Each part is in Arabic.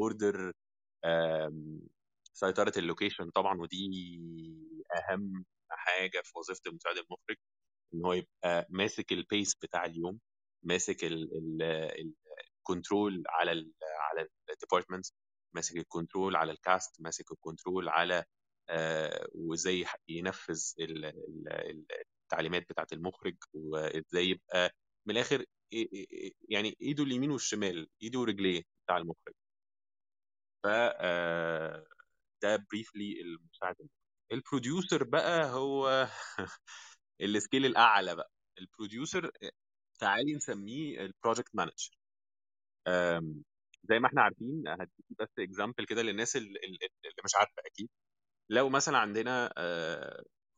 order سيطرة ال location طبعا ودي أهم حاجة في وظيفة المساعد المخرج إن هو يبقى ماسك ال pace بتاع اليوم ماسك ال control على ال على ال department ماسك ال control على ال cast ماسك ال control على آه، وإزاي ينفذ التعليمات بتاعة المخرج وإزاي يبقى من الآخر يعني إيده اليمين والشمال إيده ورجليه بتاع المخرج. ف آه، ده briefly المساعد ال producer بقى هو ال scale الأعلى بقى. ال producer تعالي نسميه ال project manager زي ما إحنا عارفين هديكي بس example كده للناس اللي, مش عارفة أكيد. لو مثلا عندنا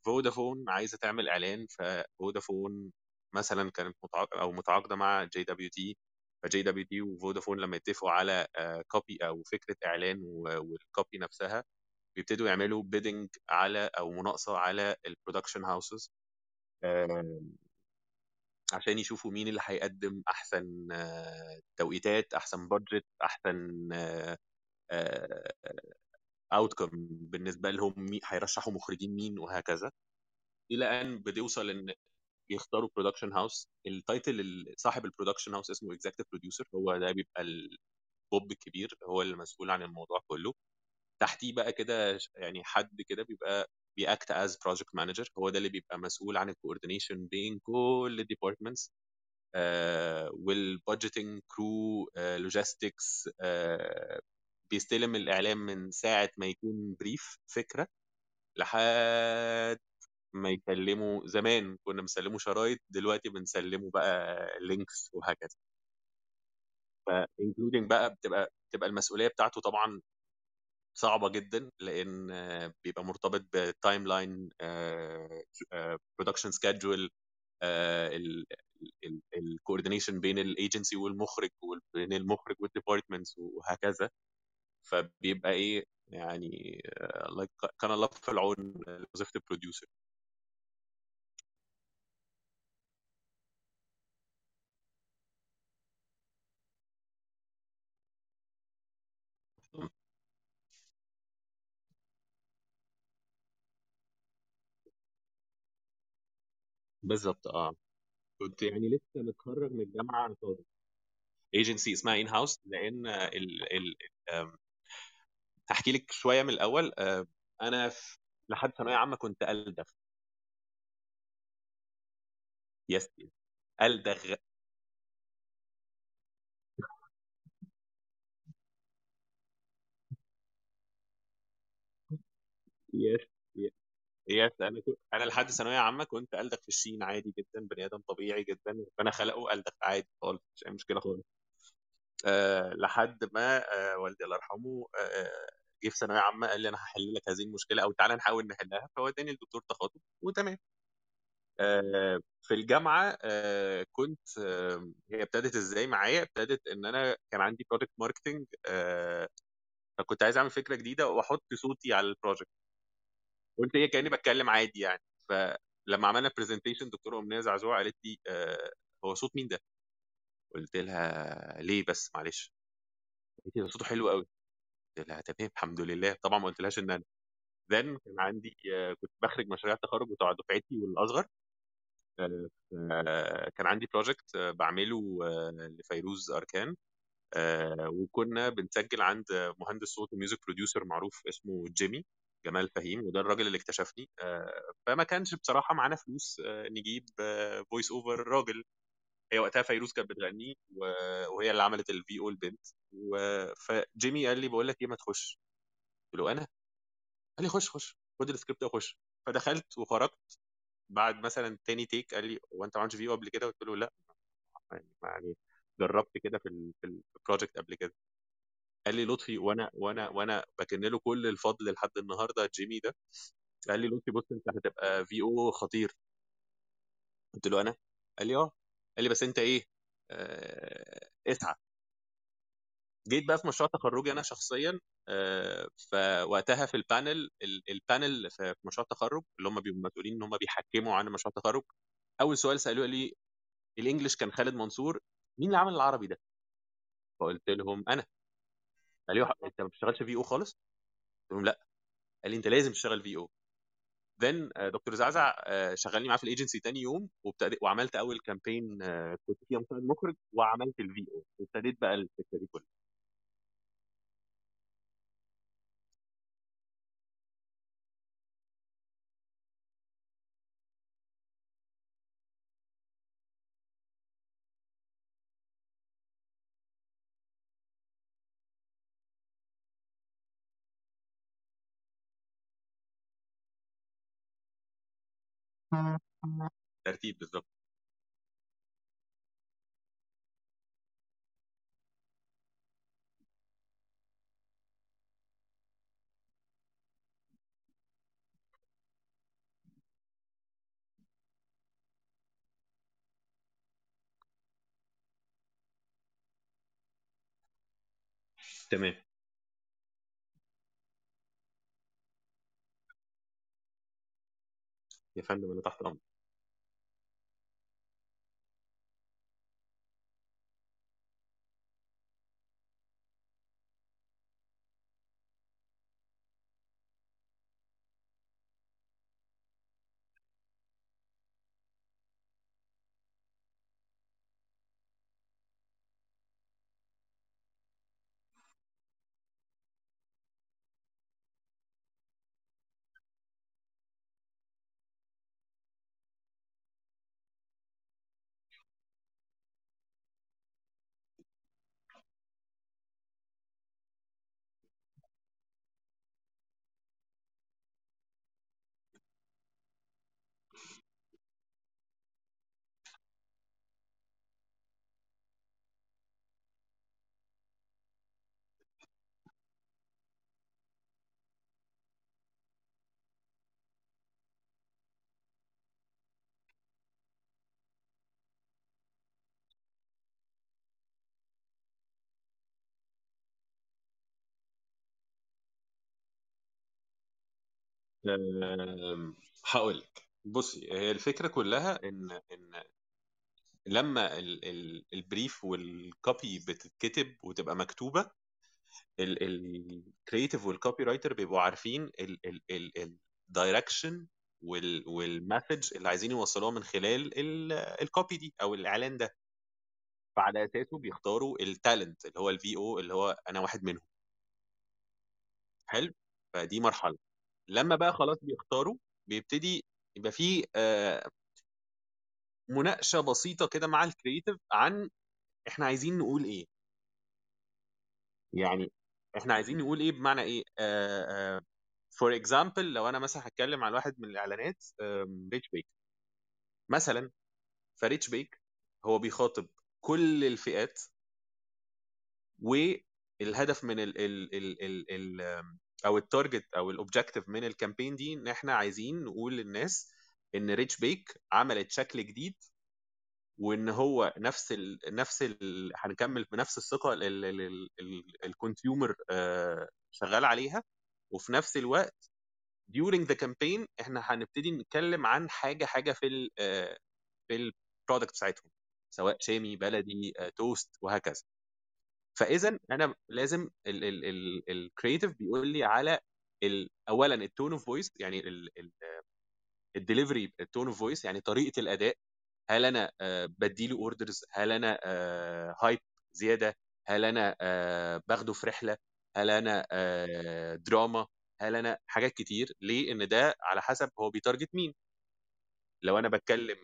فودافون عايزة تعمل إعلان ففودافون مثلا كانت أو متعاقدة مع JWT ف JWT وفودافون لما يتفقوا على copy أو فكرة إعلان وال copy نفسها بيبتدوا يعملوا bidding على أو مناقصة على ال production houses عشان يشوفوا مين اللي هيقدم أحسن توقيتات أحسن budget أحسن outcome بالنسبة لهم هيرشحوا مخرجين مين وهكذا. إلى أن بتوصل إن يختاروا production house ال title صاحب ال production house اسمه executive producer هو ده بيبقى ال boss الكبير هو اللي مسؤول عن الموضوع كله. تحتيه بقى كده يعني حد كده بيبقى بي act as project manager هو ده اللي بيبقى مسؤول عن ال coordination بين كل ال departments وال budgeting crew logistics بيستلم الإعلان من ساعة ما يكون brief فكرة لحد ما يسلموا زمان كنا بنسلمه شرايط دلوقتي بنسلمه بقى links وهكذا. ف including بقى بتبقى بتبقى المسؤولية بتاعته طبعا صعبة جدا لأن بيبقى مرتبط ب timeline production schedule ال coordination بين الايجنسي والمخرج وبين المخرج وال departments وهكذا. فبيبقى إيه يعني الله كان الله في العون وظيفه البروديوسر بالظبط آه. كنت يعني لسه متخرج من الجامعة طازه ايجنسي اسمها in-house لأن ال ال هحكي لك شوية من الأول. أنا في لحد ثانوية عامة كنت ألدغ. yes ألدغ. yes yes كنت أنا لحد ثانوية عامة كنت ألدغ في الشين عادي جدا بني آدم طبيعي جدا ربنا خلقه ألدغ عادي خالص مش أي مشكلة خالص. أه لحد ما أه والدي الله يرحمه أه جه في ثانوية عامة قال لي أنا هحل لك هذه المشكلة أو تعالى نحاول نحلها فوداني لدكتور تخاطب وتمام. أه في الجامعة أه كنت أه هي ابتدت إزاي معايا؟ ابتدت إن أنا كان عندي project marketing أه فكنت عايز أعمل فكرة جديدة وأحط صوتي على ال project قلت هي كأني بتكلم عادي يعني. فلما عملنا presentation دكتورة أمنية زعزوع قالت لي أه هو صوت مين ده؟ قلت لها ليه بس؟ معلش. قالت لي ده صوته حلو قوي. قلت لها تمام الحمد لله. طبعا ما قلتلهاش إن أنا. then كان عندي كنت بخرج مشاريع التخرج بتوع دفعتي والأصغر. كان عندي project بعمله لفيروز أركان. وكنا بنسجل عند مهندس صوت و music producer معروف اسمه جيمي. جمال فهيم وده الراجل اللي اكتشفني. فما كانش بصراحة معانا فلوس نجيب voice over راجل. هي وقتها فيروز كانت بتغني وهي اللي عملت ال VO البنت فجيمي قال لي بقول لك إيه ما تخش. قلت له أنا؟ قال لي خش خش خد السكريبت وخش. فدخلت وخرجت. بعد مثلا تاني take قال لي هو أنت ما عملتش VO قبل كده؟ قلت له لا. يعني جربت كده في في ال project قبل كده. قال لي لطفي وأنا وأنا وأنا بكن له كل الفضل لحد النهارده جيمي ده. قال لي لطفي بص أنت هتبقى في V.O. خطير. قلت له أنا؟ قال لي آه. قال لي بس أنت إيه؟ آه اسعى. جيت بقى في مشروع تخرجي أنا شخصيا آه فوقتها في ال panel ال panel في مشروع التخرج اللي هم بيبقوا مسؤولين إن هم بيحكموا عن مشروع التخرج. أول سؤال سألوه لي ال English كان خالد منصور مين اللي عمل العربي ده؟ فقلت لهم أنا. قال لي أنت ما بتشتغلش V.O. خالص؟ قلت لهم لا. قال لي أنت لازم تشتغل V.O. then دكتور زعزع آه، شغلني معاه في الايجنسي تاني يوم وعملت أول campaign كنت فيها مساعد مخرج وعملت ال V.O. وابتديت بقى الفكرة دي كلها. ترتيب بالظبط يا فندم أنا تحت أمر هقول لك بصي هي الفكرة كلها إن إن لما ال- ال- ال brief وال copy بتتكتب وتبقى مكتوبة ال creative وال copywriter بيبقوا عارفين ال direction وال message اللي عايزين يوصلوها من خلال ال copy دي أو الإعلان ده. فعلى أساسه بيختاروا ال talent اللي هو ال V.O. اللي هو أنا واحد منهم. حلو؟ فدي مرحلة. لما بقى خلاص بيختاروا بيبتدي يبقى في آه، مناقشة بسيطة كده مع ال creative عن إحنا عايزين نقول إيه. يعني إحنا عايزين نقول إيه بمعنى إيه؟ for example لو أنا مثلا هتكلم على واحد من الإعلانات Rich Bake مثلا ف Rich Bake هو بيخاطب كل الفئات والهدف من ال ال ال ال ال أو ال target أو ال objective من ال campaign دي إن إحنا عايزين نقول للناس إن Rich Bake عملت شكل جديد وإن هو نفس ال نفس ال هنكمل بنفس الثقة ال consumer شغال عليها. وفي نفس الوقت during the campaign إحنا هنبتدي نتكلم عن حاجة حاجة في ال في ال product بتاعتهم سواء شامي بلدي توست وهكذا. فإذا أنا لازم ال creative بيقول لي على اولا ال tone of voice يعني الدليفري ال tone of voice يعني طريقة الأداء. هل أنا بدي له orders هل أنا hyper زيادة؟ هل أنا باخده في رحلة؟ هل أنا دراما هل أنا حاجات كتير؟ ليه؟ إن ده على حسب هو بي target مين. لو أنا بتكلم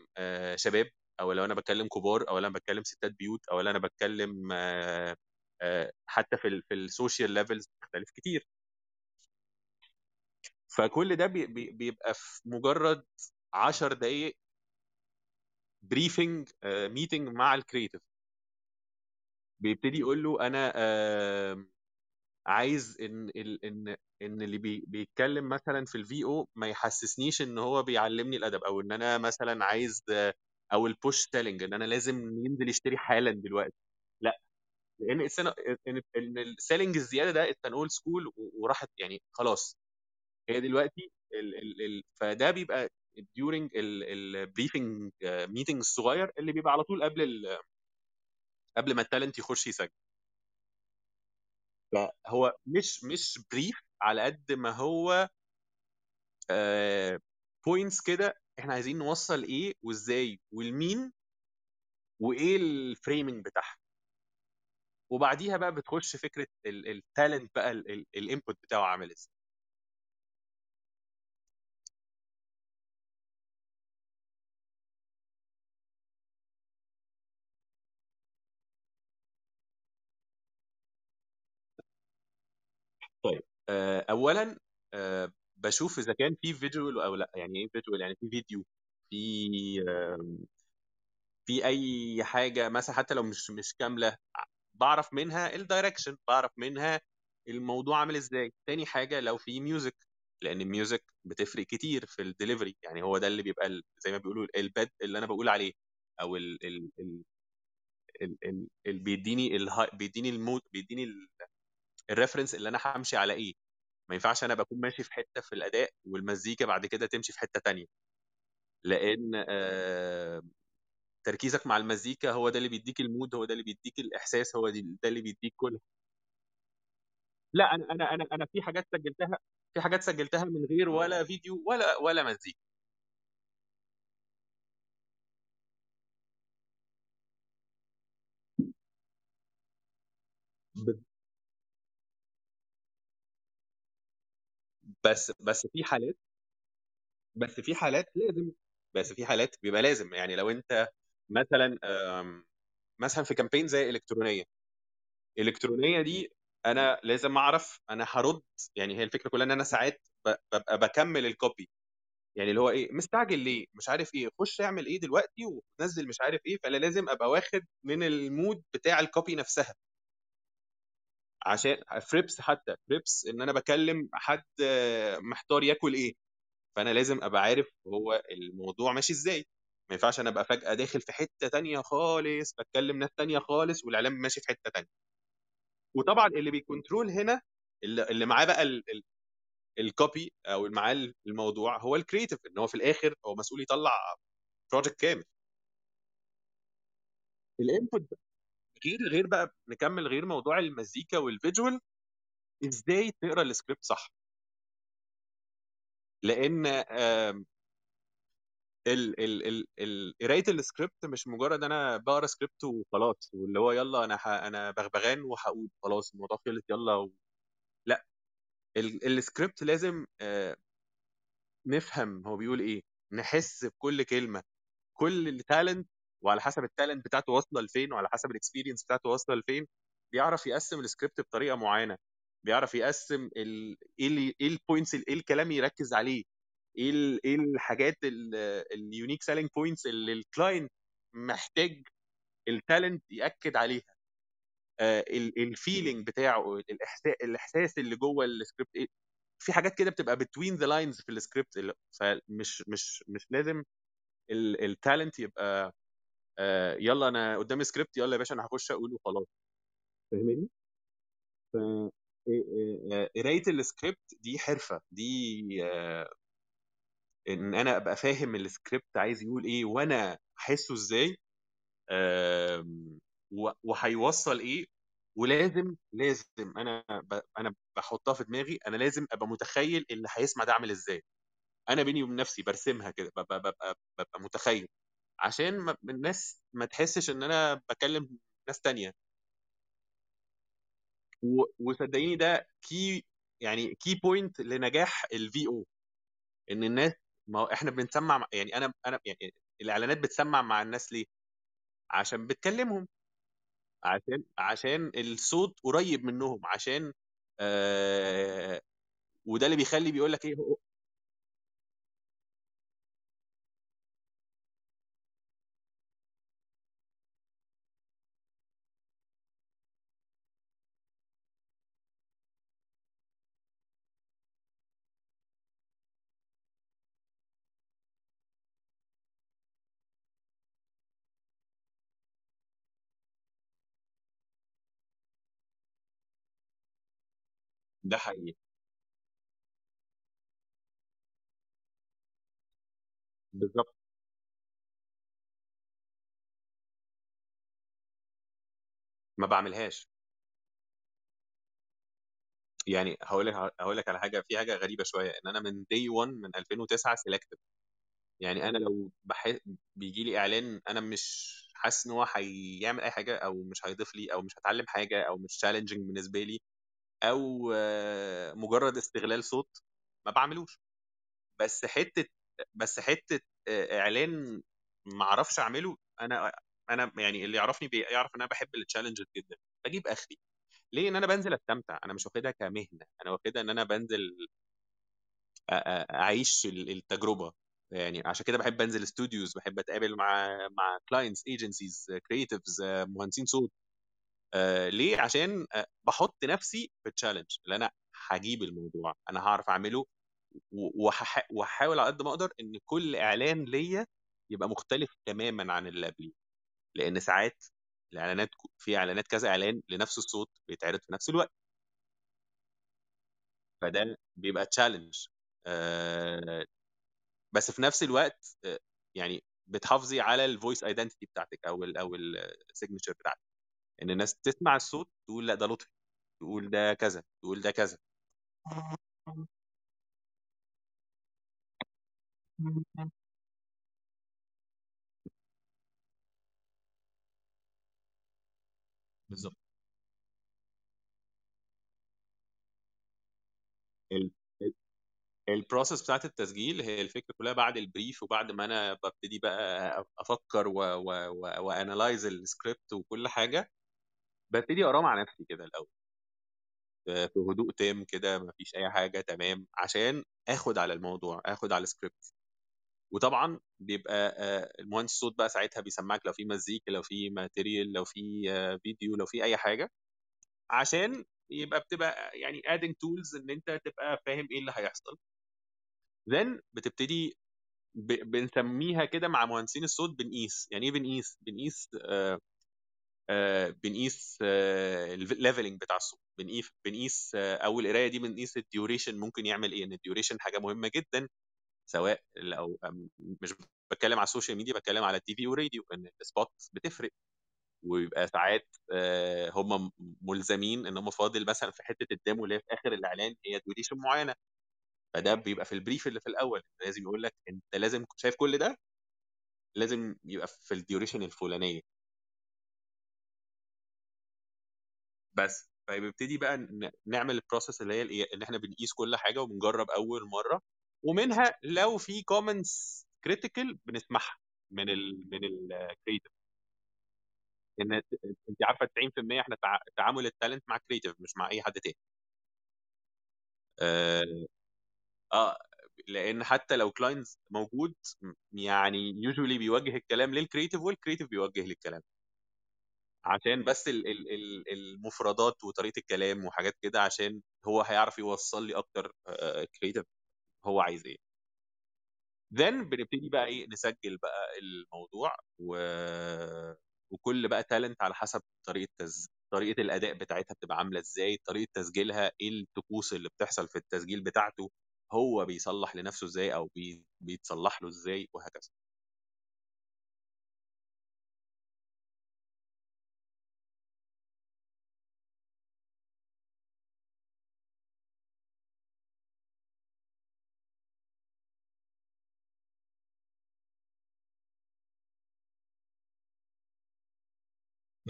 شباب أو لو أنا بتكلم كبار أو أنا بتكلم ستات بيوت أو أنا بتكلم حتى في في ال social levels بتختلف كتير. فكل ده بيبقى في مجرد 10 دقائق briefing meeting مع ال creative بيبتدي يقول له أنا عايز إن إن إن اللي بي بيتكلم مثلا في ال V.O. ما يحسسنيش إن هو بيعلمني الأدب أو إن أنا مثلا عايز أو ال push selling إن أنا لازم ينزل يشتري حالا دلوقتي. لأن السنة إن ال selling الزيادة ده it's old school وراحت يعني خلاص. هي دلوقتي ال ال ال فده بيبقى during ال briefing meeting الصغير اللي بيبقى على طول قبل قبل ما ال talent يخش يسجل. فهو مش مش brief على قد ما هو points كده إحنا عايزين نوصل إيه وإزاي ولمين وإيه ال framing بتاعها. وبعديها بقى بتخش فكرة ال talent بقى ال input بتاعه عامل إزاي. طيب آه، اولا آه، بشوف إذا كان في visual أو لأ يعني إيه visual يعني في فيديو في في أي حاجة مثلا حتى لو مش مش كاملة بعرف منها ال direction بعرف منها الموضوع عامل إزاي. تاني حاجة لو في music لأن ال music بتفرق كتير في الدليفري يعني هو ده اللي بيبقى ال- زي ما بيقولوا ال pad اللي أنا بقول عليه أو ال ال ال ال ال ال بيديني ال high بيديني ال mood بيديني ال reference اللي أنا همشي على إيه. ما ينفعش أنا بكون ماشي في حتة في الأداء والمزيكا بعد كده تمشي في حتة تانية. لأن آه، تركيزك مع المزيكا هو ده اللي بيديك ال mood هو ده اللي بيديك الإحساس هو دي- ده اللي بيديك كل لا أنا أنا أنا أنا في حاجات سجلتها في حاجات سجلتها من غير ولا فيديو ولا ولا مزيكا. ب- بس بس في حالات بس في حالات لازم بس في حالات بيبقى لازم يعني لو أنت مثلا آم، مثلا في كامبين زي إلكترونية. الالكترونيه دي أنا لازم أعرف أنا هرد يعني هي الفكرة كلها إن أنا ساعات ببقى بكمل الكوبي يعني اللي هو إيه مستعجل ليه؟ مش عارف إيه خش اعمل إيه دلوقتي ونزل مش عارف إيه فأنا لازم أبقى واخد من ال mood بتاع ال copy نفسها. عشان فريبس حتى فريبس إن أنا بكلم حد محتار ياكل إيه. فأنا لازم أبقى عارف هو الموضوع ماشي إزاي. ما ينفعش أنا أبقى فجأة داخل في حتة تانية خالص بتكلم ناس تانية خالص والإعلان ماشي في حتة تانية. وطبعا اللي بي control هنا اللي اللي معاه بقى ال copy أو معاه الموضوع هو ال creative إن هو في الآخر هو مسؤول يطلع project كامل. ال input غير غير بقى نكمل غير موضوع المزيكا وال visual إزاي تقرأ السكريبت صح؟ لأن ال ال ال قراية السكريبت مش مجرد أنا بقرأ سكريبت وخلاص واللي هو يلا أنا. أنا بغبغان وهقول خلاص الموضوع خلص يلا و... لأ ال- السكريبت لازم آه، نفهم هو بيقول إيه نحس بكل كلمة كل ال talent وعلى حسب ال talent بتاعته واصلة لفين وعلى حسب ال experience بتاعته واصلة لفين بيعرف يقسم السكريبت بطريقة معينة بيعرف يقسم. إيه. إيه ال points إيه الكلام يركز عليه إيه. إيه الحاجات ال unique selling points اللي ال client محتاج ال talent يأكد عليها ال feeling بتاعه الاحساس الإحساس اللي جوه السكريبت إيه؟ في حاجات كده بتبقى between the lines في السكريبت فمش مش مش لازم ال talent يبقى آه، يلا أنا قدامي سكريبت يلا يا باشا أنا هخش أقول وخلاص فاهمني ف إيه- إيه- آه، قراية السكريبت دي حرفة دي آه، إن أنا أبقى فاهم السكريبت عايز يقول إيه وأنا أحسه إزاي آم، و- وهيوصل إيه ولازم لازم أنا أنا بحطها في دماغي أنا لازم أبقى متخيل اللي هيسمع ده عامل إزاي. أنا بيني وبين نفسي برسمها كده ببقى, ببقى, متخيل. عشان ما الناس ما تحسش إن أنا بكلم ناس تانية. وصدقيني ده key يعني key point لنجاح ال VO إن الناس ما إحنا بنسمع مع- يعني أنا أنا يعني الإعلانات بتسمع مع الناس ليه؟ عشان بتكلمهم عشان عشان الصوت قريب منهم عشان آه وده اللي بيخلي بيقول لك إيه ده حقيقي. بالظبط ما بعملهاش. يعني هقول لك هقول لك على حاجة في حاجة غريبة شوية إن أنا من day 1 من 2009 selective يعني أنا لو بح... بيجي لي إعلان أنا مش حاسس إن هو هيعمل أي حاجة أو مش هيضيف لي أو مش هتعلم حاجة أو مش challenging بالنسبة لي أو مجرد استغلال صوت ما بعملوش. بس حتة بس حتة إعلان ما أعرفش أعمله أنا أنا يعني اللي يعرفني بيعرف إن أنا بحب ال challenge جدا بجيب آخري. ليه؟ إن أنا بنزل أستمتع أنا مش واخدها كمهنة أنا واخدها إن أنا بنزل أعيش ال- التجربة. يعني عشان كده بحب أنزل studios بحب أتقابل مع مع clients agencies creatives مهندسين صوت. آه ليه؟ عشان آه بحط نفسي في ال challenge اللي أنا هجيب الموضوع أنا هعرف أعمله وهحاول على قد ما أقدر إن كل إعلان ليا يبقى مختلف تماما عن اللي قبليه. لأن ساعات الإعلانات في إعلانات كذا إعلان لنفس الصوت بيتعرض في نفس الوقت. فده بيبقى challenge آه بس في نفس الوقت آه يعني بتحافظي على ال voice identity بتاعتك أو ال أو ال signature بتاعتك. إن الناس تسمع الصوت تقول لأ ده لطفي تقول ده كذا تقول ده كذا. بالظبط. ال process بتاعت التسجيل هي الفكرة كلها بعد ال brief وبعد ما أنا ببتدي بقى أفكر و analyze ال script وكل حاجة. ببتدي أقراه مع نفسي كده الأول. في هدوء تام كده ما فيش أي حاجة تمام عشان آخد على الموضوع آخد على السكريبت وطبعا بيبقى آه، المهندس الصوت بقى ساعتها بيسمعك لو في مزيكا لو في material لو في آه، فيديو لو في أي حاجة عشان يبقى بتبقى يعني adding tools إن أنت تبقى فاهم إيه اللي هيحصل. then بتبتدي بنسميها كده مع مهندسين الصوت بنقيس. يعني إيه بنقيس؟ بنقيس آه آه بنقيس آه ال leveling بتاع الصوت بنقيس بنقيس آه أو القراية دي بنقيس ال duration ممكن يعمل إيه إن ال duration حاجة مهمة جدا سواء لو مش بتكلم على ال social media بتكلم على ال TV والراديو إن ال spot بتفرق. ويبقى ساعات آه، هم ملزمين إن هم فاضل مثلا في حتة ال demo اللي هي في آخر الإعلان هي duration معينة. فده بيبقى في ال brief اللي في الأول لازم يقول لك أنت لازم شايف كل ده؟ لازم يبقى في ال duration الفلانية. بس. فبيبتدي بقى نعمل ال process اللي هي ان إحنا بنقيس كل حاجة وبنجرب أول مرة ومنها لو في comments critical بنسمعها من ال من ال creative إن أنت عارفة 90% إحنا تع- تعامل ال talent مع creative مش مع أي حد تاني. آه آه، لأن حتى لو clients موجود يعني يوجولي بيوجه الكلام لل creative وال creative بيوجه لي الكلام. عشان بس ال- ال- ال- المفردات وطريقة الكلام وحاجات كده عشان هو هيعرف يوصل لي أكتر creative هو عايز إيه. then بنبتدي بقى إيه نسجل بقى الموضوع و... وكل بقى talent على حسب طريقة تز... طريقة الأداء بتاعتها بتبقى عاملة إزاي طريقة تسجيلها إيه الطقوس اللي بتحصل في التسجيل بتاعته هو بيصلح لنفسه إزاي أو بي... بيتصلح له إزاي وهكذا.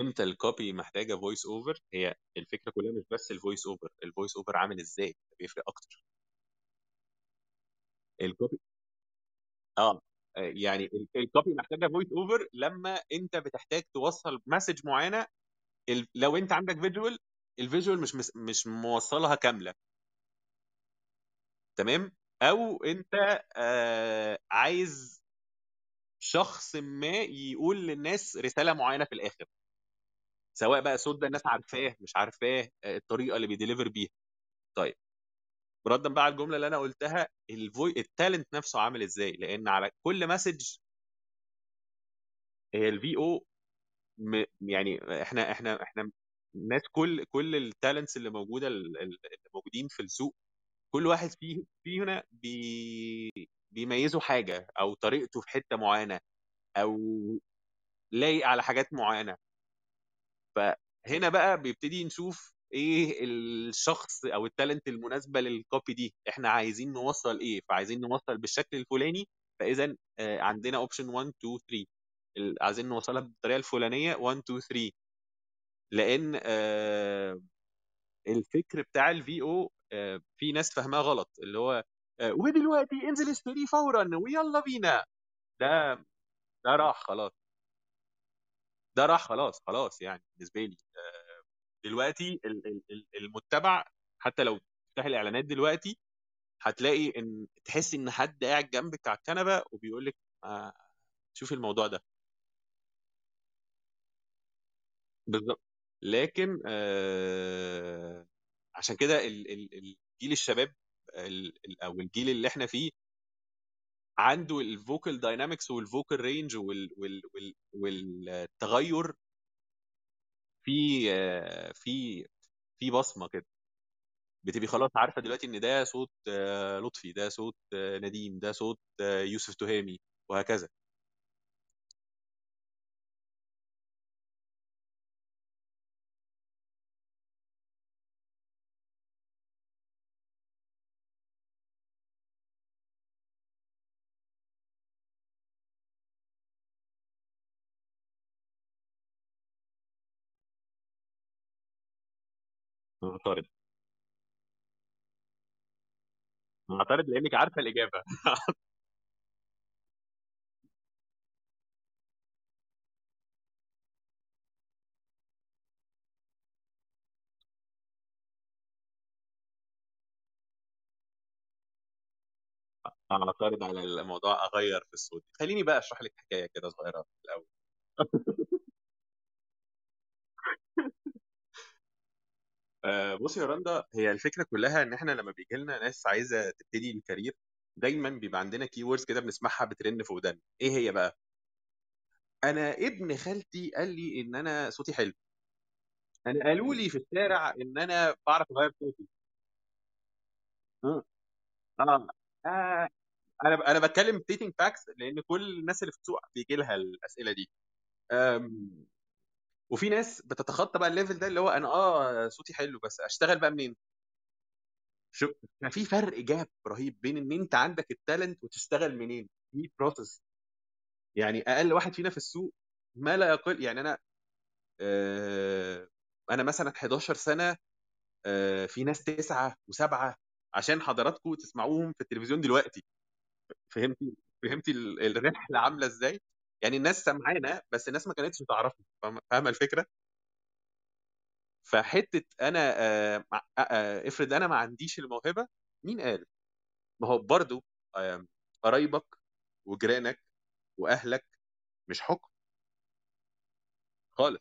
إمتى ال copy محتاجة voice over هي الفكرة كلها مش بس ال voice over ال voice over عامل إزاي؟ بيفرق أكتر. ال copy آه يعني ال- ال copy محتاجة voice over لما أنت بتحتاج توصل message معينة ال- لو أنت عندك visual ال visual مش مس- مش موصلها كاملة. تمام؟ أو أنت آه عايز شخص ما يقول للناس رسالة معينة في الآخر. سواء بقى ده الناس عارفاه مش عارفاه آه، الطريقة اللي بي deliver بيها. طيب ردا بقى على الجملة اللي أنا قلتها ال voice talent نفسه عامل إزاي؟ لأن على كل message هي ال VO يعني إحنا إحنا إحنا ناس كل كل ال talents اللي موجودة ال- ال- اللي موجودين في السوق كل واحد فيه فينا بي بيميزه حاجة أو طريقته في حتة معينة أو لايق على حاجات معينة. فهنا بقى بيبتدي نشوف إيه الشخص أو ال talent المناسبة لل copy دي إحنا عايزين نوصل إيه؟ فعايزين نوصل بالشكل الفلاني فإذا آه، عندنا option 1 2 3 ال- عايزين نوصلها بالطريقة الفلانية 1 2 3 لأن آه، الفكر بتاع ال VO في ناس فاهماه غلط اللي هو آه، ودلوقتي انزل اشتري فورا ويلا بينا. ده ده راح خلاص. ده راح خلاص خلاص يعني بالنسبة لي. آه، دلوقتي ال- ال- ال- المتبع حتى لو تفتح الإعلانات دلوقتي هتلاقي إن تحس إن حد قاعد جنبك على الكنبة وبيقول لك آه، شوفي الموضوع ده. بالظبط. لكن آه، عشان كده ال- ال- الجيل الشباب ال- ال- أو الجيل اللي إحنا فيه عنده ال vocal dynamics وال vocal range والتغير في في في بصمة كده. بتبقي خلاص عارفة دلوقتي إن ده صوت آه، لطفي ده صوت آه، نديم ده صوت آه، يوسف تهامي وهكذا. معترض. معترض لأنك عارفة الإجابة. أعترض على الموضوع أغير في الصوت. خليني بقى أشرح لك حكاية كده صغيرة في الأول. آه، بصي يا رندا هي الفكرة كلها إن إحنا لما بيجي لنا ناس عايزة تبتدي ال career دايما بيبقى عندنا key words كده بنسمعها بترن في ودان إيه هي بقى؟ أنا ابن خالتي قال لي إن أنا صوتي حلو. أنا قالوا لي في الشارع إن أنا بعرف أغير صوتي. آه. آه. آه، أنا أنا بتكلم stating facts لأن كل الناس اللي في السوق بيجي لها الأسئلة دي. أم، وفي ناس بتتخطى بقى ال level ده اللي هو أنا آه صوتي حلو بس أشتغل بقى منين؟ شوف في فرق gap رهيب بين إن أنت عندك ال talent وتشتغل منين؟ في process يعني أقل واحد فينا في السوق ما لا يقل يعني أنا آه أنا مثلا 11 سنة آه في ناس تسعة وسبعة عشان حضراتكم تسمعوهم في التلفزيون دلوقتي. فهمتي؟ فهمتي ال- الرحلة عاملة إزاي؟ يعني الناس سمعانا بس الناس ما كانتش فاهمه فاهمة الفكرة؟ فحتة أنا آه آه آه، افرض أنا ما عنديش الموهبة مين قال؟ ما هو برضو آه، قرايبك وجيرانك وأهلك مش حكم. خالص.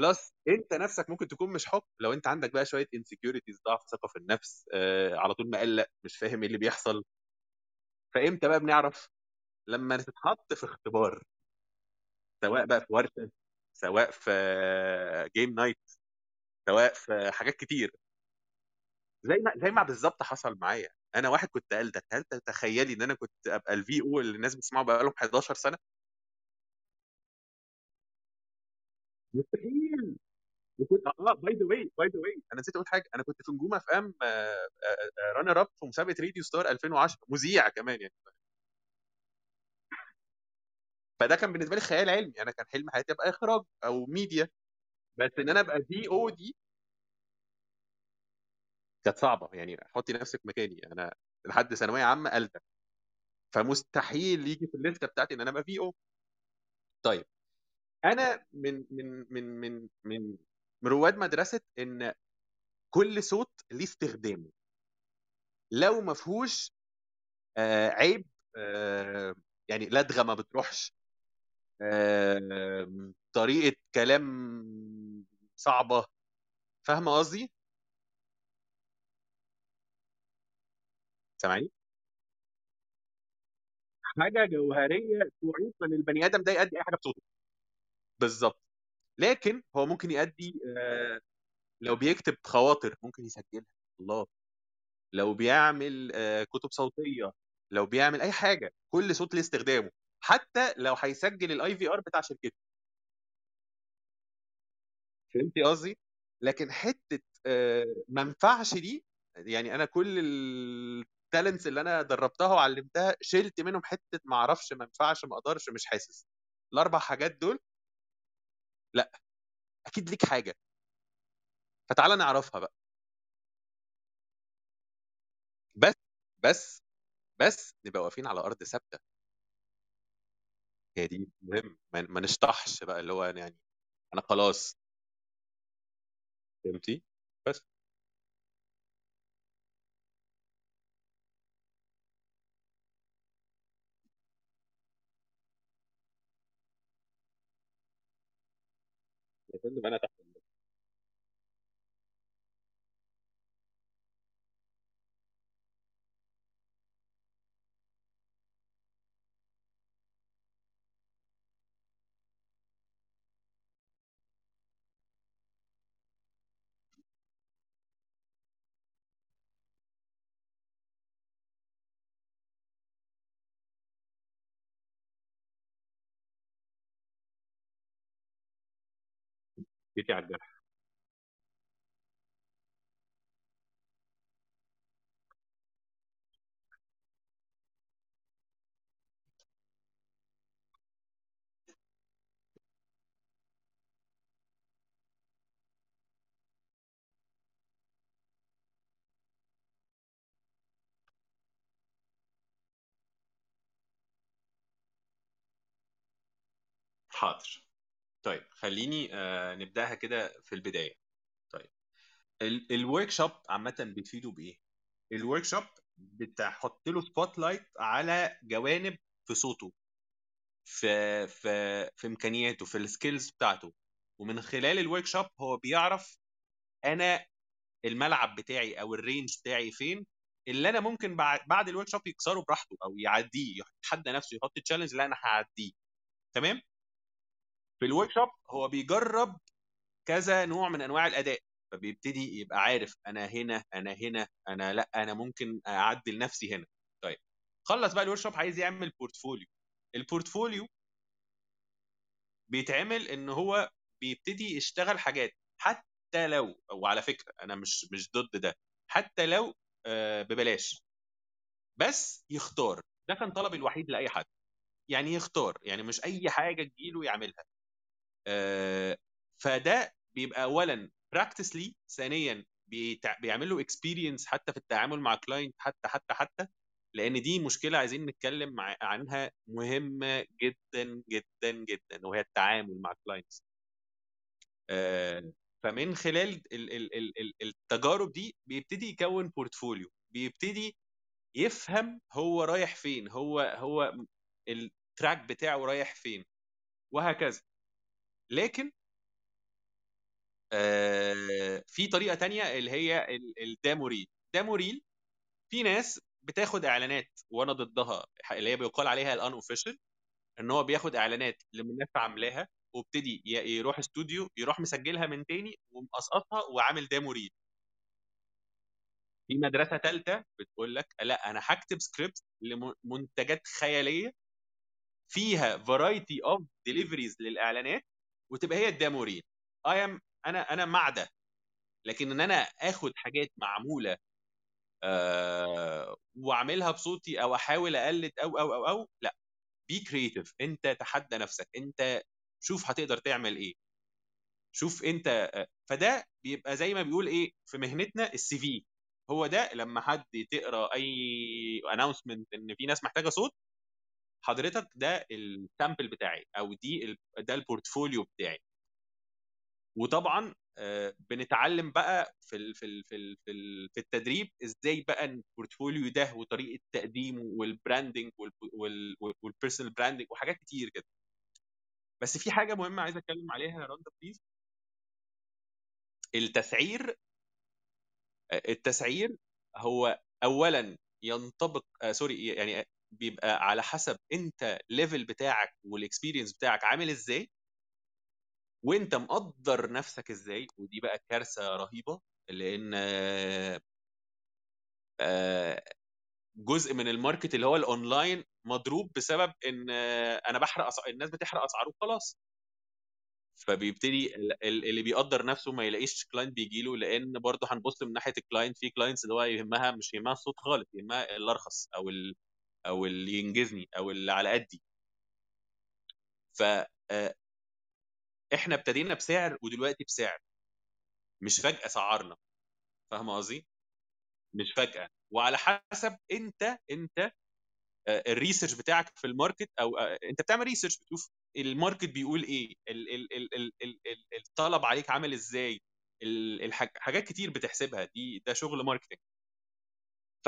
plus أنت نفسك ممكن تكون مش حكم. لو أنت عندك بقى شوية insecurities ضعف ثقة في النفس على طول مقلق مش فاهم إيه اللي بيحصل. فإمتى بقى بنعرف لما تتحط في اختبار سواء بقى في ورشة سواء في game night سواء في حاجات كتير. زي ما زي ما بالظبط حصل معايا. أنا واحد كنت قلدك هل تتخيلي إن أنا كنت أبقى ال VO اللي الناس بتسمعه بقى لهم 11 سنة؟ مستحيل! وكنت آه by the way by the way أنا نسيت أقول حاجة. أنا كنت في نجوم اف ام runner up في مسابقة راديو ستار 2010 مذيع كمان يعني. فده كان بالنسبة لي خيال علمي أنا كان حلم حياتي أبقى إخراج أو ميديا. بس إن أنا أبقى VO دي كانت صعبة يعني حطي نفسك مكاني أنا لحد ثانوية عامة قلت فمستحيل يجي في ال list ة بتاعتي إن أنا أبقى VO طيب أنا من من من من من رواد مدرسة إن كل صوت ليه استخدامه. لو ما فيهوش آه عيب آه يعني لدغة ما بتروحش. طريقة كلام صعبة. فاهمة قصدي؟ سامعني حاجة جوهرية تعيق ان البني آدم ده يؤدي أي حاجة بصوته. بالظبط. لكن هو ممكن يؤدي آه لو بيكتب خواطر ممكن يسجلها. الله. لو بيعمل آه كتب صوتية لو بيعمل أي حاجة كل صوت ليه استخدامه. حتى لو هيسجل ال IVR بتاع شركته. فهمتي قصدي؟ لكن حتة آه، ما ينفعش دي يعني أنا كل التالنتس اللي أنا دربتها وعلمتها شلت منهم حتة ما أعرفش ما ينفعش ما أقدرش مش حاسس. الأربع حاجات دول لأ. أكيد ليك حاجة. فتعالى نعرفها بقى. بس بس بس نبقى واقفين على أرض ثابتة. هي دي مهم ما ما نشطحش بقى اللي هو يعني أنا خلاص. فهمتي؟ بس. يا فندم أنا تحت Bir yeterli. طيب خليني آه نبدأها كده في البداية. طيب ال workshop عامة بتفيده بإيه؟ ال workshop بتحط له spotlight على جوانب في صوته في في في إمكانياته في ال skills بتاعته. ومن خلال ال workshop هو بيعرف أنا الملعب بتاعي أو ال range بتاعي فين اللي أنا ممكن بعد بعد ال workshop يكسره براحته أو يعديه يتحدى نفسه يحط challenge لا أنا هعديه. تمام؟ في ال workshop هو بيجرب كذا نوع من أنواع الأداء فبيبتدي يبقى عارف أنا هنا أنا هنا أنا لأ أنا ممكن أعدل نفسي هنا. طيب خلص بقى ال workshop عايز يعمل portfolio ال portfolio بيتعمل إن هو بيبتدي يشتغل حاجات. حتى لو وعلى فكرة أنا مش مش ضد ده. حتى لو آه، ببلاش. بس يختار. ده كان طلبي الوحيد لأي حد. يعني يختار. يعني مش أي حاجة تجيله يعملها. فده بيبقى اولا practice ليه ثانيا بيتع... بيعمل له experience حتى في التعامل مع client حتى حتى حتى لأن دي مشكلة عايزين نتكلم مع... عنها مهمة جدا جدا جدا وهي التعامل مع clients آه، فمن خلال ال... ال... ال... ال- التجارب دي بيبتدي يكون portfolio بيبتدي يفهم هو رايح فين هو هو ال track بتاعه رايح فين وهكذا. لكن آه، في طريقة تانية اللي هي ال- ال demo reel demo reel في ناس بتاخد إعلانات وأنا ضدها اللي هي بيقال عليها ال unofficial إن هو بياخد إعلانات الناس عاملاها وابتدي يروح استوديو يروح مسجلها من تاني ومقصقصها وعامل demo reel في مدرسة ثالثه بتقول لك لأ أنا هكتب سكريبت لمنتجات خيالية فيها variety of deliveries للإعلانات وتبقى هي ال demo reel I'm أنا أنا مع ده. لكن إن أنا آخد حاجات معمولة آه وأعملها بصوتي أو أحاول أقلد أو أو أو أو لأ. be creative أنت تحدى نفسك. أنت شوف هتقدر تعمل إيه. شوف أنت آه، فده بيبقى زي ما بيقول إيه في مهنتنا ال CV هو ده لما حد تقرأ أي announcement إن في ناس محتاجة صوت حضرتك ده ال sample بتاعي أو دي ده ال portfolio بتاعي. وطبعا آه، بنتعلم بقى في ال في ال في ال في, ال في التدريب إزاي بقى ال portfolio ده وطريقة تقديمه وال branding وال personal branding وحاجات كتير كده. بس في حاجة مهمة عايز أتكلم عليها يا رندا please التسعير آه، التسعير هو اولا ينطبق آه sorry يعني بيبقى على حسب أنت level بتاعك وال experience بتاعك عامل إزاي وأنت مقدر نفسك إزاي ودي بقى كارثة رهيبة لأن آه، جزء من ال market اللي هو الاونلاين مضروب بسبب إن أنا بحرق أسع... الناس بتحرق اسعار وخلاص. فبيبتدي اللي بيقدر نفسه ما يلاقيش client بيجي له لأن برضه هنبص من ناحية ال client في clients اللي هو يهمها مش يهمها الصوت خالص يهمها الأرخص أو ال أو اللي ينجزني أو اللي على قدي. ف إحنا ابتدينا بسعر ودلوقتي بسعر. مش فجأة سعرنا. فاهم قصدي؟ مش فجأة. وعلى حسب أنت أنت ال research بتاعك في ال market أو أنت بتعمل research بتشوف ال market بيقول إيه ال ال ال ال ال ال الطلب عليك عامل إزاي حاجات كتير بتحسبها. دي ده شغل marketing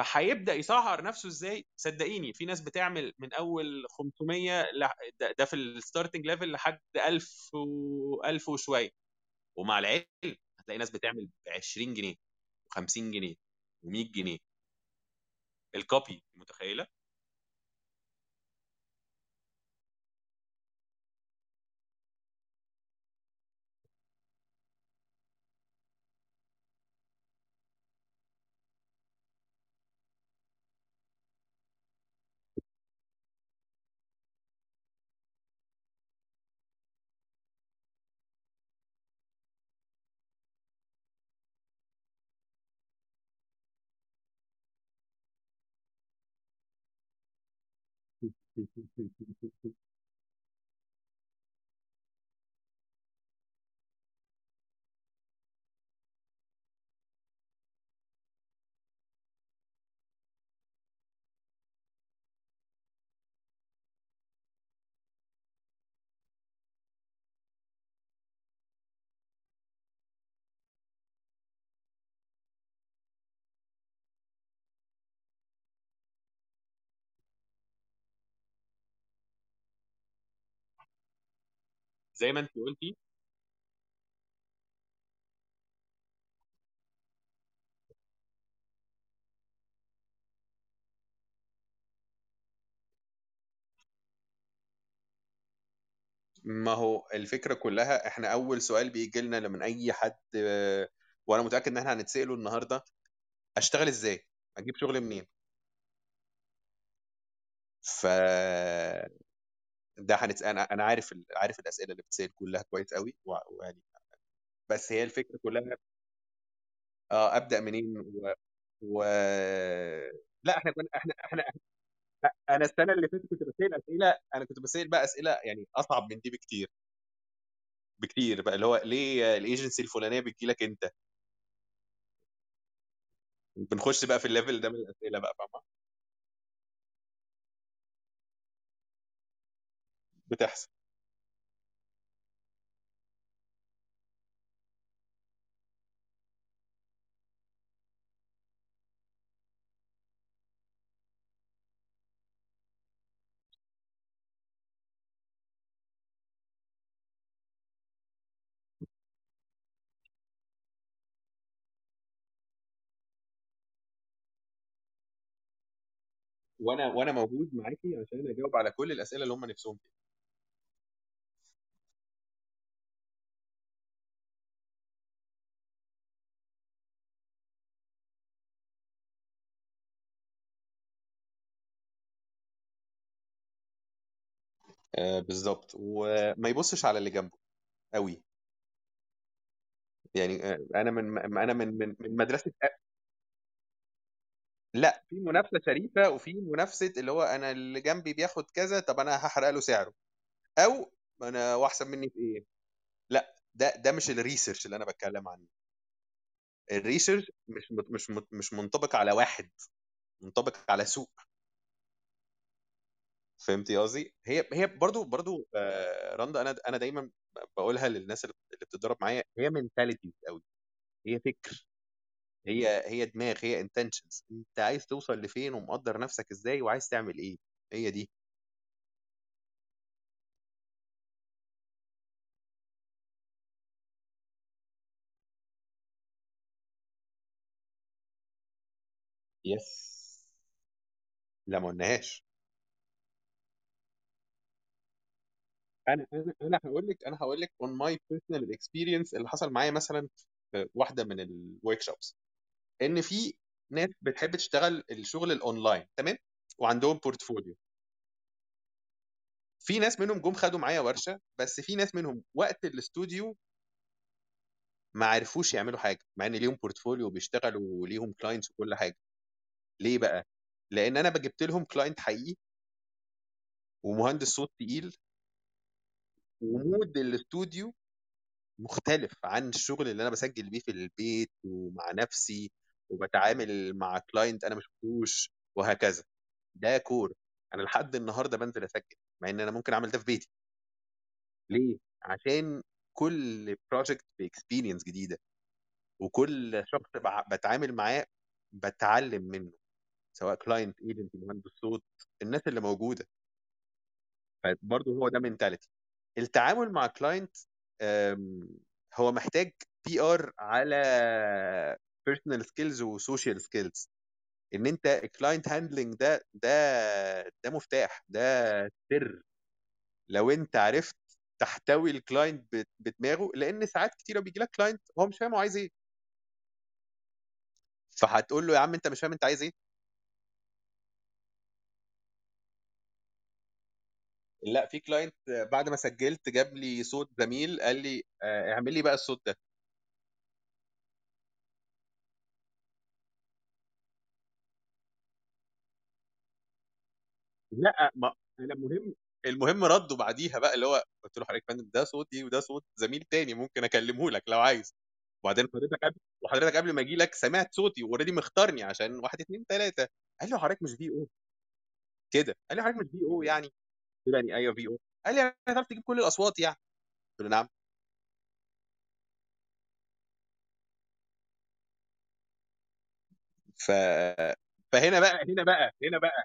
فهيبدأ يسعر نفسه إزاي؟ صدقيني في ناس بتعمل من أول 500 ده في ال starting level لحد 1000 و 1000 وشوية. ومع العلم هتلاقي ناس بتعمل ب 20 جنيه و50 جنيه و100 جنيه. الكوبي متخيلة؟ Merci you زي ما انت قلتي. ما هو الفكرة كلها إحنا أول سؤال بيجي لنا من أي حد وأنا متأكد إن إحنا هنتسأله النهارده أشتغل إزاي؟ أجيب شغل منين؟ ف ده هنت... أنا أنا عارف ال... عارف الأسئلة اللي بتسأل كلها كويس قوي ويعني بس هي الفكرة كلها آه أبدأ منين؟ و... و... لا إحنا كنا إحنا إحنا أنا السنة اللي فاتت كنت بسأل أسئلة أنا كنت بسأل بقى أسئلة يعني أصعب من دي بكتير. بكتير بقى اللي هو ليه الايجنسي الفلانية بتجي لك أنت؟ بنخش بقى في الليفل ده من الأسئلة بقى فاهمة؟ بتحصل. وأنا وأنا موجود معاكي عشان أجاوب على كل الأسئلة اللي هم نفسهم فيها. آه بالظبط وما يبصش على اللي جنبه قوي يعني آه أنا من أنا من من من مدرسة لأ في منافسة شريفة وفي منافسة اللي هو أنا اللي جنبي بياخد كذا طب أنا هحرق له سعره. أو أنا وأحسن مني في إيه؟ لأ ده ده مش ال research اللي أنا بتكلم عنه. ال research مش مش مش منطبق على واحد منطبق على سوق. فهمتي قصدي؟ هي هي برضو برضو آه رندا أنا أنا دايما بقولها للناس اللي بتتدرب معايا هي mentality قوي هي فكر. هي هي دماغ هي intentions أنت عايز توصل لفين ومقدر نفسك إزاي وعايز تعمل إيه؟ هي دي. yes لا ما قلناهاش. أنا أنا أنا هقول لك أنا هقول لك on my personal experience اللي حصل معايا مثلا في واحدة من ال workshops إن في ناس بتحب تشتغل الشغل الاونلاين تمام؟ وعندهم portfolio في ناس منهم جم خدوا معايا ورشة بس في ناس منهم وقت الاستوديو ما عرفوش يعملوا حاجة مع إن ليهم portfolio بيشتغلوا وليهم clients وكل حاجة. ليه بقى؟ لأن أنا جبت لهم client حقيقي ومهندس صوت تقيل و mood الاستوديو مختلف عن الشغل اللي أنا بسجل بيه في البيت ومع نفسي وبتعامل مع client أنا ما شفتوش وهكذا. ده core أنا لحد النهارده بنزل أسجل مع إن أنا ممكن أعمل ده في بيتي. ليه؟ عشان كل project ب experience جديدة وكل شخص بتعامل معاه بتعلم منه سواء client agent مهندس صوت الناس اللي موجودة. فبرضه هو ده mentality التعامل مع client هو محتاج PR على personal skills و social skills إن أنت ال client handling ده ده ده مفتاح ده سر. لو أنت عرفت تحتوي ال client بدماغه لأن ساعات كتيره بيجي لك client هو مش فاهم هو عايز إيه. فهتقول له يا عم أنت مش فاهم أنت عايز إيه؟ لا في كلاينت بعد ما سجلت جاب لي صوت زميل قال لي آه، اعمل لي بقى الصوت ده. لا ما أنا مهم المهم رده بعديها بقى اللي هو قلت له حضرتك يا فندم ده صوتي وده صوت زميل تاني ممكن أكلمه لك لو عايز. وبعدين حضرتك قبل وحضرتك قبل ما أجي لك سمعت صوتي واوريدي مختارني عشان واحد اثنين ثلاثة قال له حضرتك مش في أو كده. قال لي حضرتك مش في أو يعني. قلت له يعني أيوه في أو قال لي هتعرف تجيب كل الأصوات يعني. قلت له نعم. ف فهنا بقى هنا بقى هنا بقى.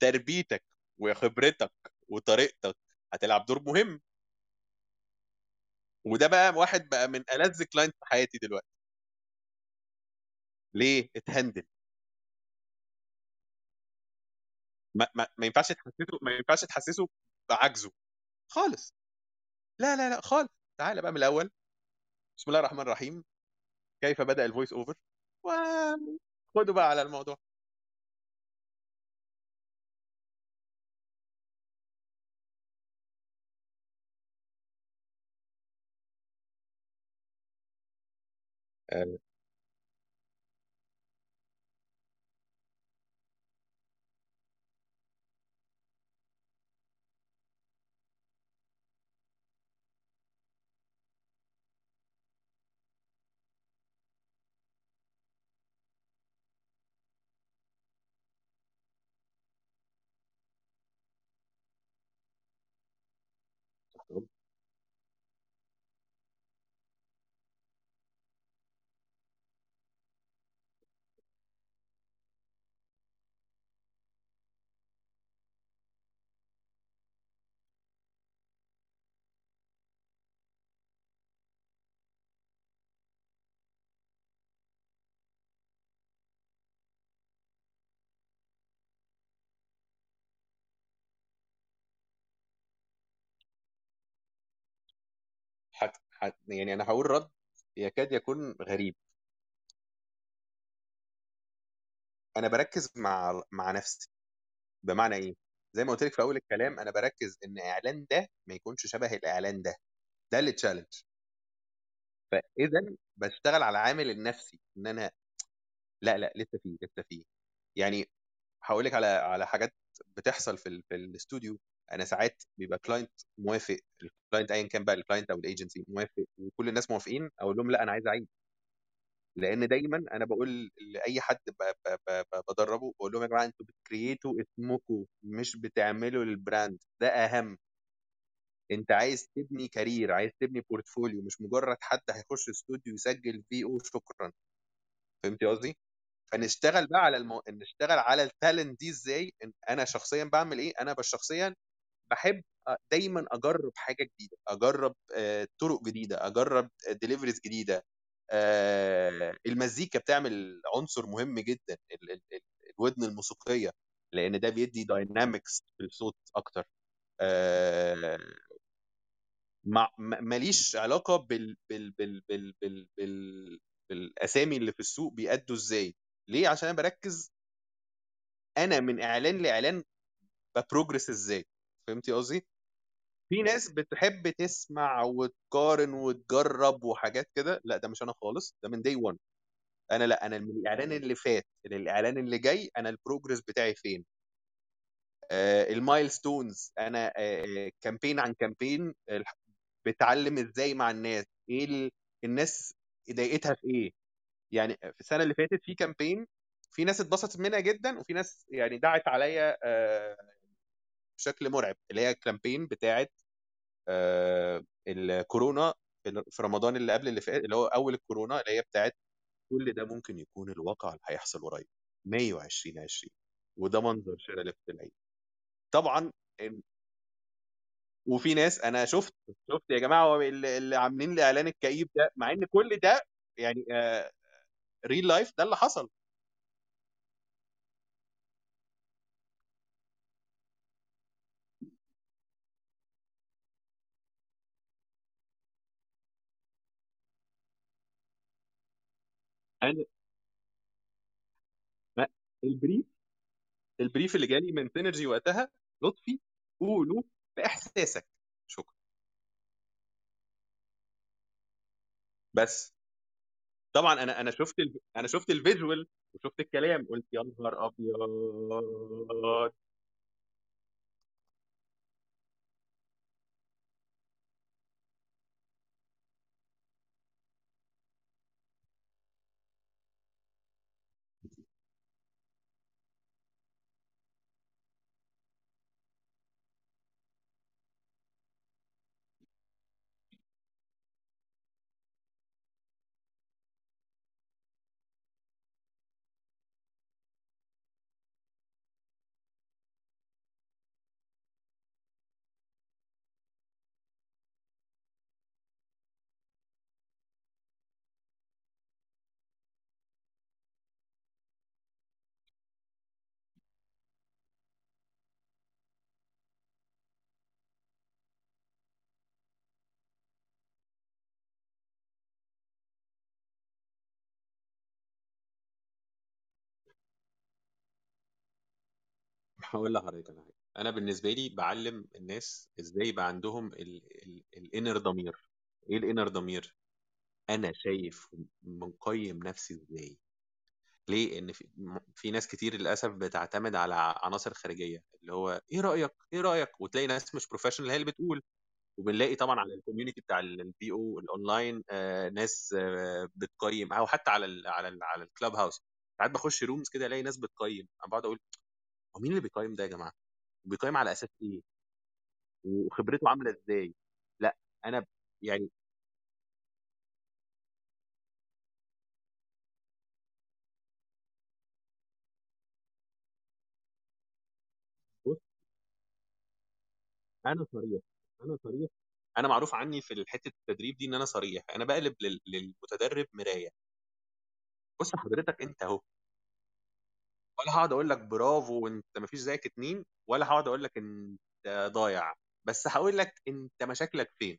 تربيتك وخبرتك وطريقتك هتلعب دور مهم. وده بقى واحد بقى من ألذ client في حياتي دلوقتي. ليه؟ اتهندل. ما, ما, ما ينفعش تحسسه ما ينفعش تحسسه بعجزه. خالص. لا لا لا خالص. تعالى بقى من الأول. بسم الله الرحمن الرحيم. كيف بدأ ال voice over وخدوا بقى على الموضوع. يعني أنا هقول رد يكاد يكون غريب. أنا بركز مع مع نفسي. بمعنى إيه؟ زي ما قلت لك في أول الكلام أنا بركز إن إعلان ده ما يكونش شبه الإعلان ده. ده اللي تشالنج فإذا بشتغل على العامل النفسي إن أنا لا لا لسه فيه لسه فيه. يعني هقول لك على على حاجات بتحصل في ال في الاستوديو أنا ساعات بيبقى client موافق ال client ايا كان بقى ال client أو ال agency موافق وكل الناس موافقين أقول لهم لأ أنا عايز أعيد. لأن دايما أنا بقول لأي حد بدربه بقول لهم يا جماعة أنتوا بت create وا اسمكم مش بتعملوا ال brand ده أهم. أنت عايز تبني career عايز تبني portfolio مش مجرد حد هيخش استوديو يسجل VO شكرا. فهمتي قصدي؟ فنشتغل بقى على المو... نشتغل على ال talent دي إزاي؟ أنا شخصيا بعمل إيه؟ أنا شخصيا بحب دايما أجرب حاجة جديدة أجرب طرق جديدة أجرب deliveries جديدة. المزيكا بتعمل عنصر مهم جدا الودن الموسيقية لأن ده بيدي dynamics في الصوت أكتر. ماليش علاقة بال بال بال بال بال, بال بالأسامي اللي في السوق بيأدوا إزاي. ليه؟ عشان أنا بركز أنا من إعلان لإعلان ب progress إزاي. فهمتي قصدي؟ في ناس بتحب تسمع وتقارن وتجرب وحاجات كده؟ لا ده مش أنا خالص ده من day 1 أنا لا أنا من الإعلان اللي فات للاعلان اللي جاي أنا ال progress بتاعي فين؟ آه ال milestones أنا آه campaign عن campaign بتعلم إزاي مع الناس؟ إيه ال... الناس ضايقتها في إيه؟ يعني في السنة اللي فاتت في كامبين في ناس اتبسطت منها جدا وفي ناس يعني دعت عليا آه بشكل مرعب اللي هي الكامبين بتاعت آه الكورونا في رمضان اللي قبل اللي فات اللي هو أول الكورونا اللي هي بتاعت كل ده ممكن يكون الواقع اللي هيحصل قريب مايو 2020 وده منظر شارع لفت العيد. طبعا وفي ناس أنا شفت شفت يا جماعة اللي عاملين الإعلان الكئيب ده مع إن كل ده يعني آه real life ده اللي حصل. أنا ال brief ال brief اللي جالي من سينرجي وقتها لطفي قولوا بإحساسك. شكرا. بس. طبعا أنا أنا شفت ال... أنا شفت ال visual وشفت الكلام قلت يا نهار أبيض. هقول لحضرتك على حاجة. أنا بالنسبة لي بعلم الناس إزاي يبقى عندهم ال inner ضمير. إيه ال inner ضمير؟ أنا شايف مقيم نفسي إزاي. ليه؟ إن في, في ناس كتير للأسف بتعتمد على عناصر خارجية. اللي هو إيه رأيك؟ إيه رأيك؟ وتلاقي ناس مش professional هي اللي بتقول. وبنلاقي طبعا على ال community بتاع ال VO الأونلاين آه ناس آه بتقيم. أو حتى على ال على ال على ال Clubhouse ساعات بخش رومز كده ألاقي ناس بتقيم. أنا بقعد أقول هو مين اللي بيقيم ده يا جماعة؟ بيقيم على أساس إيه؟ وخبرته عاملة إزاي؟ لأ أنا يعني بص أنا صريح أنا صريح أنا معروف عني في حتة التدريب دي إن أنا صريح أنا بقلب لل- للمتدرب مراية بص حضرتك أنت أهو ولا هقعد أقول لك برافو وأنت مفيش زيك اتنين ولا هقعد أقول لك أنت ضايع. بس هقول لك أنت مشاكلك فين.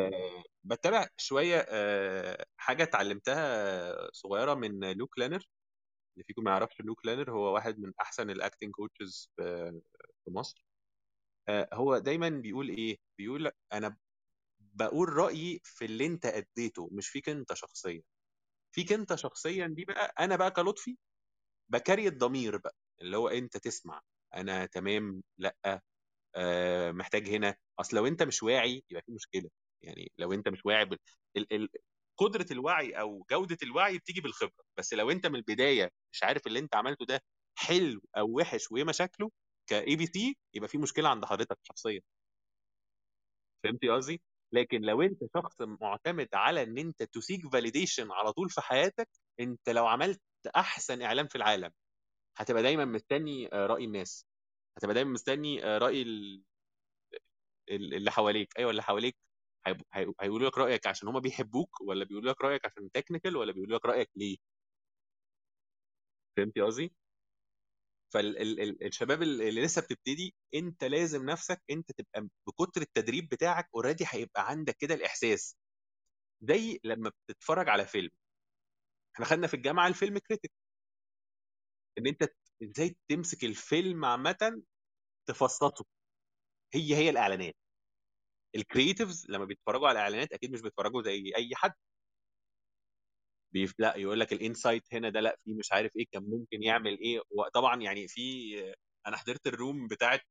آه، بتابع شوية آه، حاجة اتعلمتها صغيرة من لوك لانر. اللي فيكم ما يعرفش لوك لانر هو واحد من أحسن ال acting coaches في في مصر. آه، هو دايما بيقول إيه؟ بيقول أنا بقول رأيي في اللي أنت أديته مش فيك أنت شخصيا. فيك أنت شخصيا دي بقى أنا بقى كلطفي بكري الضمير بقى اللي هو أنت تسمع أنا تمام لأ آه محتاج هنا أصل لو أنت مش واعي يبقى في مشكلة يعني لو أنت مش واعي بال... ال... ال... قدرة الوعي أو جودة الوعي بتيجي بالخبرة بس لو أنت من البداية مش عارف اللي أنت عملته ده حلو أو وحش وايه مشاكله كاي بي سي يبقى في مشكلة عند حضرتك شخصيا. فهمتي قصدي؟ لكن لو أنت شخص معتمد على إن أنت ت seek validation على طول في حياتك أنت لو عملت أحسن اعلان في العالم. هتبقى دايما مستني آه، رأي الناس. هتبقى دايما مستني آه، رأي ال- ال- اللي حواليك. أيوه اللي حواليك هيقولوا لك رأيك عشان هم بيحبوك ولا بيقولوا لك رأيك عشان technical ولا بيقولوا لك رأيك ليه؟ فهمتي قصدي؟ فالشباب اللي لسه بتبتدي أنت لازم نفسك أنت تبقى بكتر التدريب بتاعك already هيبقى عندك كده الإحساس. زي لما بتتفرج على فيلم. إحنا خدنا في الجامعة ال film critique إن أنت إزاي تمسك الفيلم عامه تفصصه هي هي الإعلانات. ال creatives لما بيتفرجوا على الإعلانات أكيد مش بيتفرجوا زي أي حد. بيف... لأ يقول لك الانسايت هنا ده لأ في مش عارف إيه كان ممكن يعمل إيه. وطبعا يعني في أنا حضرت الروم بتاعت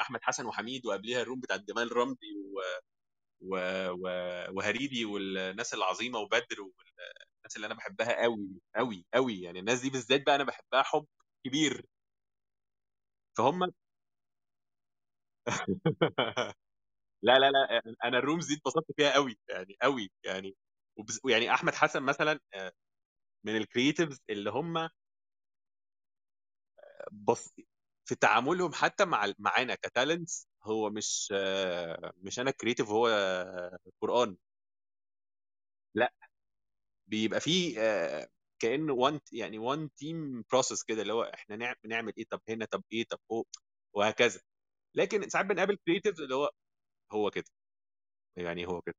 أحمد حسن وحميد وقبليها الروم بتاعت جمال رمزي و... و... و... وهريدي والناس العظيمة وبدر والناس اللي أنا بحبها قوي قوي قوي يعني الناس دي بالذات بقى أنا بحبها حب كبير. فهم لا لا لا أنا ال rooms دي اتبسطت فيها قوي يعني قوي يعني وبز... يعني أحمد حسن مثلا آه، من ال creatives اللي هم بص في تعاملهم حتى مع معانا ك talents هو مش آه، مش أنا creative هو قرآن. لا. بيبقى فيه آه، كأنه one يعني one team process كده اللي هو إحنا نعمل إيه طب هنا طب إيه طب فوق وهكذا. لكن ساعات بنقابل كرييتيفز اللي هو هو كده. يعني هو كده.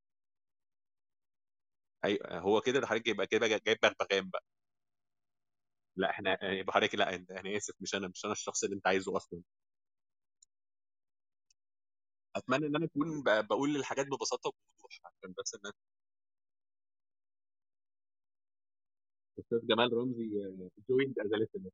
أيوه هو كده ده حضرتك يبقى كده جايب بغبغان بقى. لا إحنا يبقى حضرتك لا أنا آسف مش أنا مش أنا الشخص اللي أنت عايزه أصلا. أتمنى إن أنا أكون بقول الحاجات ببساطة وبوضوح عشان بس الناس أستاذ جمال رمزي جويند از listener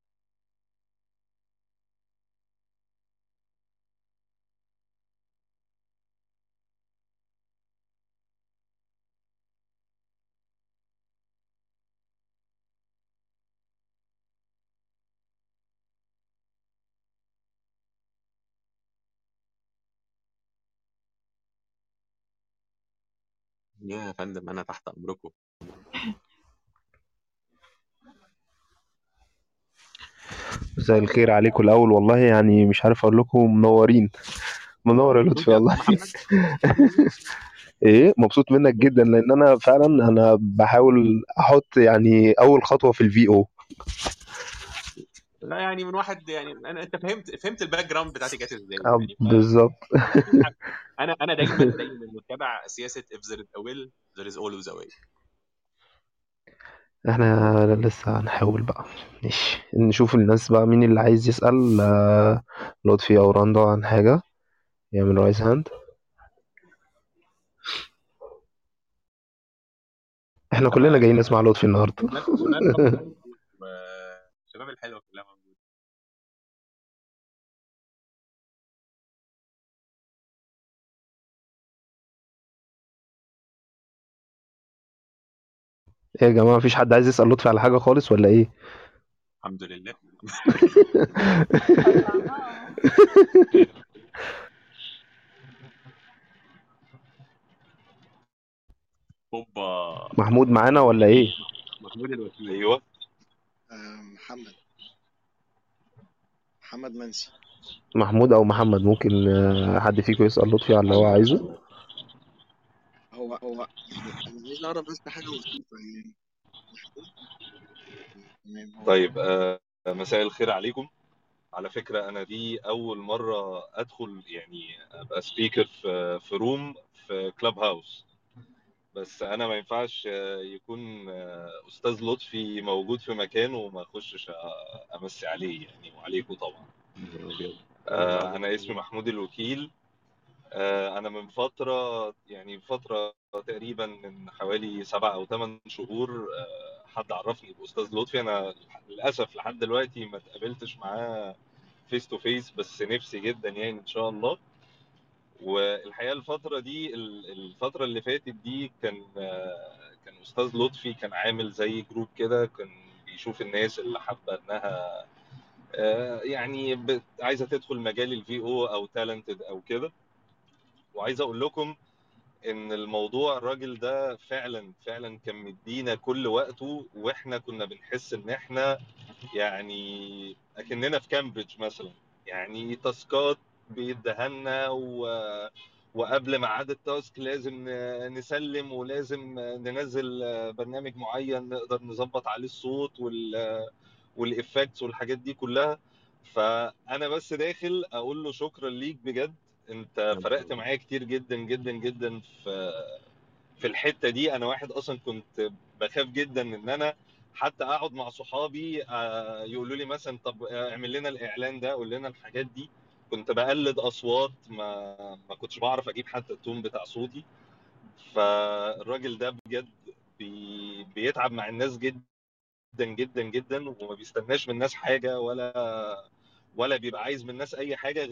يا فندم أنا تحت أمركم. مساء الخير عليكم الأول. والله يعني مش عارف أقول لكم منورين. منور يا لطفي والله. إيه مبسوط منك جدا لأن أنا فعلا أنا بحاول أحط يعني أول خطوة في ال VO لا يعني من واحد يعني أنا أنت فهمت فهمت ال background بتاعتي جت إزاي. آه، يعني بالظبط. أنا أنا دايما دايما متابع سياسة if there is a will there is always a way. إحنا لسه هنحاول بقى. ماشي. نشوف الناس بقى مين اللي عايز يسأل آه، لطفي أو رندا عن حاجة. يعمل raise hand إحنا كلنا جايين نسمع لطفي النهارده. إيه يا جماعة مفيش حد عايز يسأل لطفي على حاجة خالص ولا إيه؟ الحمد لله. أوبا. محمود معانا ولا إيه؟ محمود الوكيل أيوه. آه، محمد. محمد منسي. محمود أو محمد ممكن آه، حد فيكم يسأل لطفي على اللي هو عايزه؟ هو هو يعني أنا عايز أعرف بس حاجة بسيطة يعني. طيب آه، مساء الخير عليكم. على فكرة أنا دي أول مرة أدخل يعني أبقى سبيكر في في روم في كلاب هاوس بس أنا ما ينفعش آه، يكون آه، أستاذ لطفي موجود في مكان وما أخشش أمسي عليه يعني وعليكم طبعا. آه، أنا اسمي محمود الوكيل. آه، أنا من فترة يعني فترة تقريبا من حوالي سبع أو ثمان شهور آه، حد عرفني بأستاذ لطفي. أنا للأسف لحد دلوقتي ما اتقابلتش معاه face to face بس نفسي جدا يعني إن شاء الله. والحقيقة الفترة دي ال- الفترة اللي فاتت دي كان آه، كان أستاذ لطفي كان عامل زي group كده كان بيشوف الناس اللي حابة إنها آه، يعني عايزة تدخل مجال الفي أو أو تالنتد أو كده. وعايز أقول لكم ان الموضوع الراجل ده فعلا فعلا كان مدينا كل وقته وإحنا كنا بنحس ان إحنا يعني اكننا في كامبريدج مثلا. يعني تاسكات بيدهنا و... وقبل ميعاد التاسك لازم نسلم ولازم ننزل برنامج معين نقدر نظبط عليه الصوت وال والافكتس والحاجات دي كلها. فأنا بس داخل أقول له شكرا ليك بجد. انت فرقت معايا كتير جدا جدا جدا في في الحتة دي. أنا واحد أصلا كنت بخاف جدا إن أنا حتى أقعد مع صحابي آه، يقولوا لي مثلا طب اعمل لنا الإعلان ده قول لنا الحاجات دي. كنت بقلد أصوات ما ما كنتش بعرف أجيب حتى التون بتاع صوتي. فالراجل ده بجد بي بيتعب مع الناس جدا جدا جدا وما بيستناش من الناس حاجة ولا ولا بيبقى عايز من الناس أي حاجة غير